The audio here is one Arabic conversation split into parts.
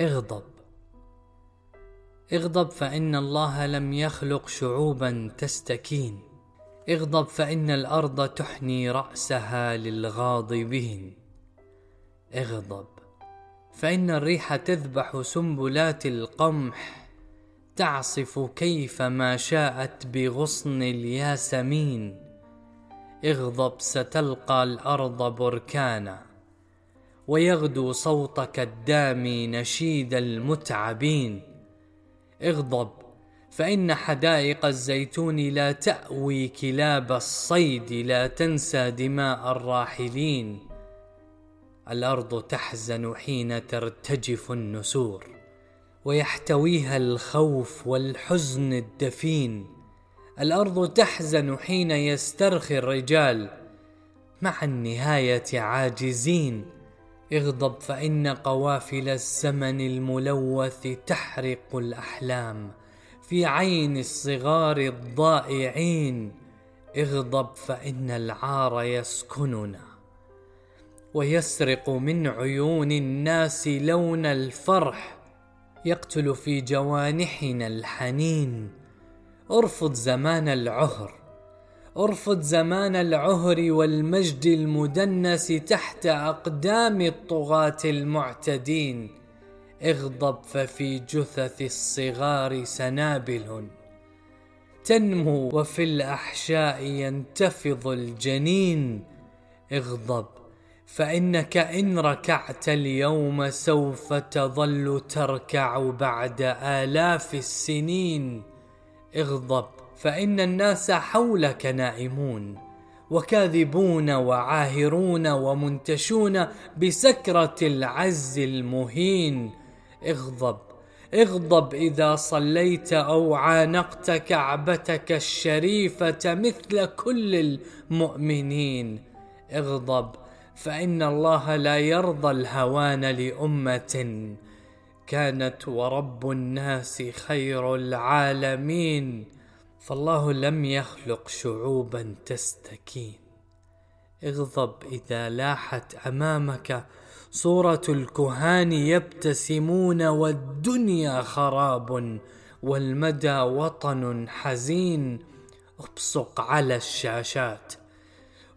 اغضب. اغضب فإن الله لم يخلق شعوبا تستكين. اغضب فإن الأرض تحني رأسها للغاضبين اغضب فإن الريح تذبح سنبلات القمح. تعصف كيفما شاءت بغصن الياسمين. اغضب ستلقى الأرض بركانا. ويغدو صوتك الدامي نشيد المتعبين. اغضب فإن حدائق الزيتون لا تأوي كلاب الصيد لا تنسى دماء الراحلين. الأرض تحزن حين ترتجف النسور ويحتويها الخوف والحزن الدفين. الأرض تحزن حين يسترخي الرجال مع النهاية عاجزين. اغضب فإن قوافل الزمن الملوث تحرق الأحلام. في عين الصغار الضائعين اغضب فإن العار يسكننا. ويسرق من عيون الناس لون الفرح يقتل في جوانحنا الحنين. ارفض زمان العهر ارفض زمان العهر والمجد المدنس تحت أقدام الطغاة المعتدين. اغضب ففي جثث الصغار سنابل. تنمو وفي الأحشاء ينتفض الجنين. اغضب فإنك إن ركعت اليوم سوف تظل تركع بعد آلاف السنين. اغضب فإن الناس حولك نائمون وكاذبون وعاهرون ومنتشون بسكرة العز المهين. اغضب اغضب إذا صليت أو عانقت كعبتك الشريفة مثل كل المؤمنين. اغضب فإن الله لا يرضى الهوان لأمة. كانت ورب الناس خير العالمين. فالله لم يخلق شعوبا تستكين. اغضب إذا لاحت أمامك صورة الكهان يبتسمون والدنيا خراب والمدى وطن حزين. ابصق على الشاشات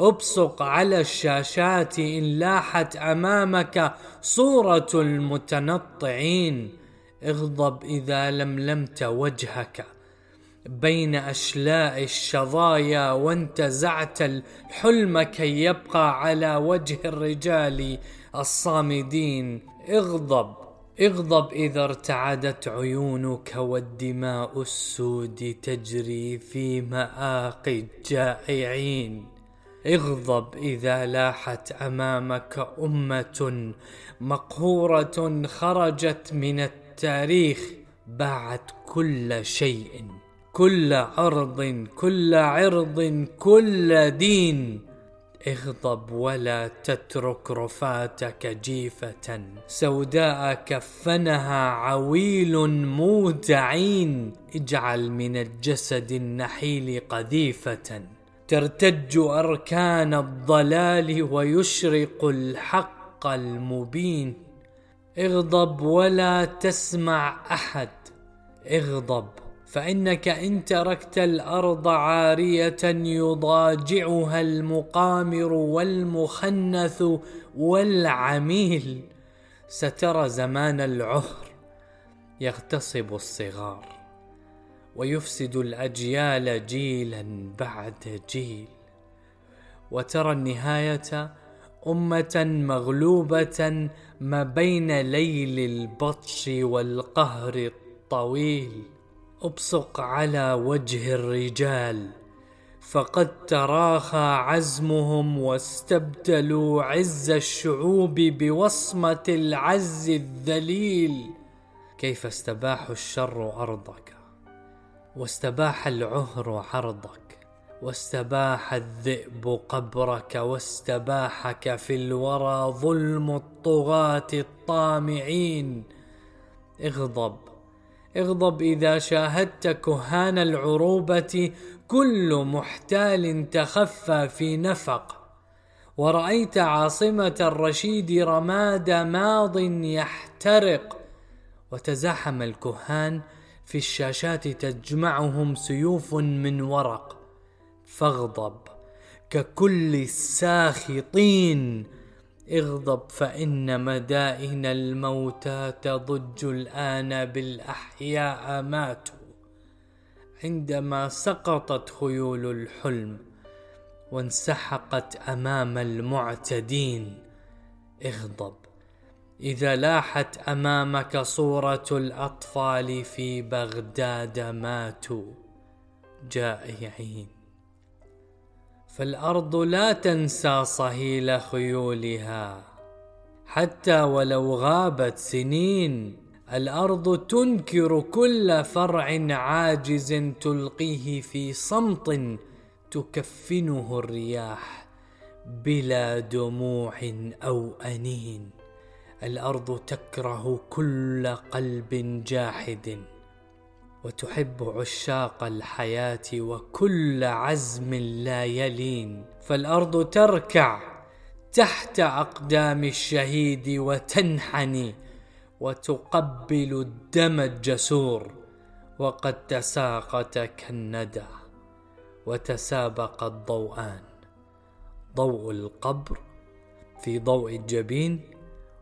ابصق على الشاشات إن لاحت أمامك صورة المتنطعين. اغضب إذا لملمت وجهك بين أشلاء الشظايا وانتزعت الحلم كي يبقى على وجه الرجال الصامدين. اغضب اغضب إذا ارتعدت عيونك والدماء السود تجري في مآقي الجائعين. اغضب إذا لاحت أمامك أمة مقهورة خرجت من التاريخ باعت كل شيء. كل عرض كل عرض كل دين. اغضب ولا تترك رفاتك جيفة. سوداء كفنها عويل مودعين اجعل من الجسد النحيل قذيفة. ترتج أركان الضلال ويشرق الحق المبين. اغضب ولا تسمع أحد. اغضب فإنك إن تركت الأرض عارية يضاجعها المقامر والمخنث والعميل سترى زمان العهر يغتصب الصغار ويفسد الأجيال جيلا بعد جيل. وترى النهاية أمة مغلوبة ما بين ليل البطش والقهر الطويل. أبصق على وجه الرجال فقد تراخى عزمهم واستبدلوا عز الشعوب بوصمة العز الذليل. كيف استباح الشر أرضك؟ واستباح العهر عرضك. واستباح الذئب قبرك. واستباحك في الورى ظلم الطغاة الطامعين. اغضب. اغضب إذا شاهدت كهان العروبة كل محتال تخفى في نفق. ورأيت عاصمة الرشيد رماد ماض يحترق. وتزاحم الكهان في الشاشات تجمعهم سيوف من ورق. فاغضب ككل الساخطين اغضب فإن مدائن الموتى تضج الآن بالأحياء ماتوا. عندما سقطت خيول الحلم وانسحقت أمام المعتدين. اغضب إذا لاحت أمامك صورة الأطفال في بغداد ماتوا. جائعين. فالأرض لا تنسى صهيل خيولها. حتى ولو غابت سنين الأرض تنكر كل فرع عاجز تلقيه في صمت تكفنه الرياح بلا دموع أو أنين. الأرض تكره كل قلب جاحد. وتحب عشاق الحياة وكل عزم لا يلين فالأرض تركع تحت أقدام الشهيد وتنحني وتقبل الدم الجسور وقد تساقط كالندى وتسابق الضوءان. ضوء القبر في ضوء الجبين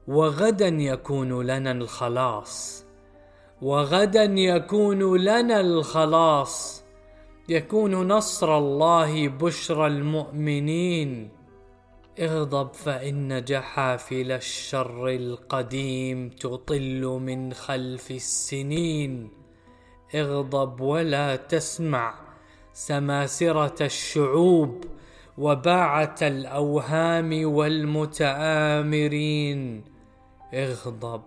وغدا يكون لنا الخلاص. وغدا يكون لنا الخلاص يكون نصر الله بشرى المؤمنين. اغضب فإن جحافل الشر القديم تطل من خلف السنين. اغضب ولا تسمع سماسرة الشعوب وباعة الأوهام والمتآمرين. اغضب.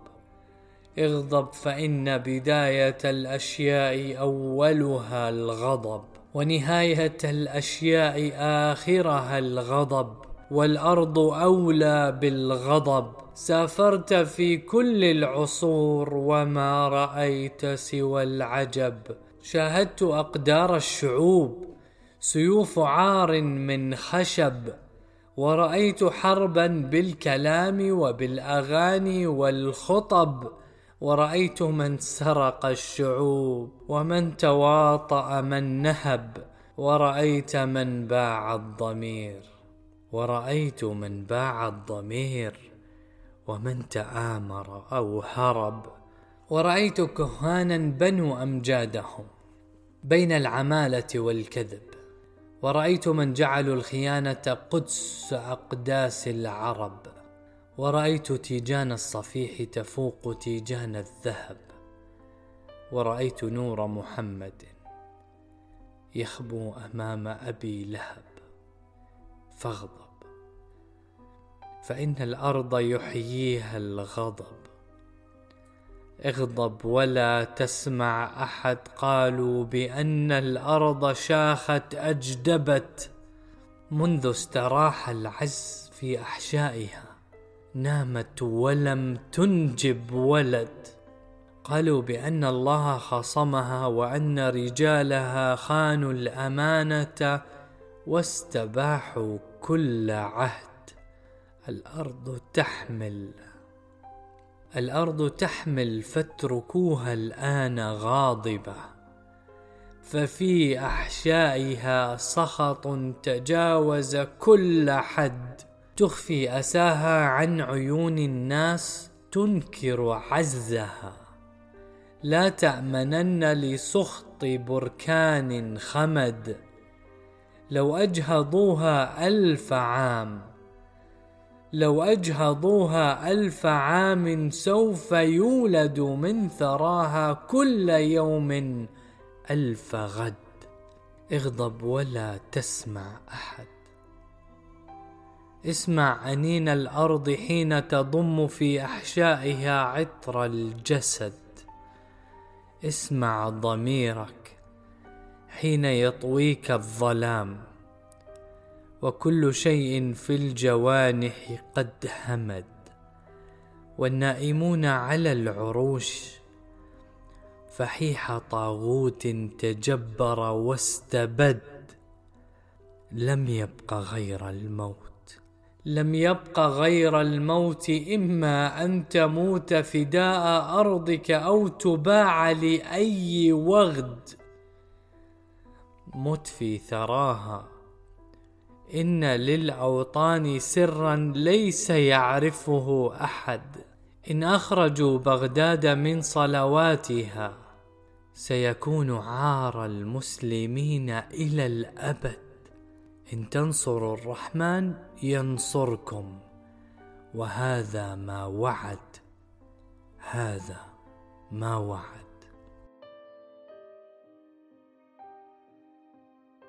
اغضب فإن بداية الأشياء أولها الغضب ونهاية الأشياء آخرها الغضب والأرض أولى بالغضب. سافرت في كل العصور وما رأيت سوى العجب. شاهدت أقدار الشعوب سيوف عار من خشب ورأيت حربا بالكلام وبالأغاني والخطب. ورأيت من سرق الشعوب ومن تواطأ من نهب ورأيت من باع الضمير. ورأيت من باع الضمير ومن تآمر أو هرب. ورأيت كهانا بنوا أمجادهم بين العمالة والكذب. ورأيت من جعلوا الخيانة قدس أقداس العرب. ورأيت تيجان الصفيح تفوق تيجان الذهب ورأيت نور محمد يخبو أمام أبي لهب فاغضب. فإن الأرض يحييها الغضب. اغضب ولا تسمع أحد قالوا بأن الأرض شاخت أجدبت منذ استراح العز في أحشائها. نامت ولم تنجب ولد. قالوا بأن الله خصمها وأن رجالها خانوا الأمانة واستباحوا كل عهد. الأرض تحمل. الأرض تحمل فاتركوها الآن غاضبة. ففي أحشائها سخط تجاوز كل حد. تخفي أساها عن عيون الناس تنكر عزها. لا تأمنن لسخط بركان خمد. لو أجهضوها ألف عام لو أجهضوها ألف عام سوف يولد من ثراها كل يوم ألف غد. اغضب ولا تسمع أحد. اسمع أنين الأرض حين تضم في أحشائها عطر الجسد. اسمع ضميرك حين يطويك الظلام. وكل شيء في الجوانح قد همد. والنائمون على العروش فحيح طاغوت تجبر واستبد. لم يبق غير الموت. لم يبق غير الموت إما أن تموت فداء أرضك أو تباع لأي وغد. مت في ثراها. إن للأوطان سرا ليس يعرفه أحد. إن أخرجوا بغداد من صلواتها سيكون عار المسلمين إلى الأبد. إن تنصروا الرحمن ينصركم وهذا ما وعد هذا ما وعد.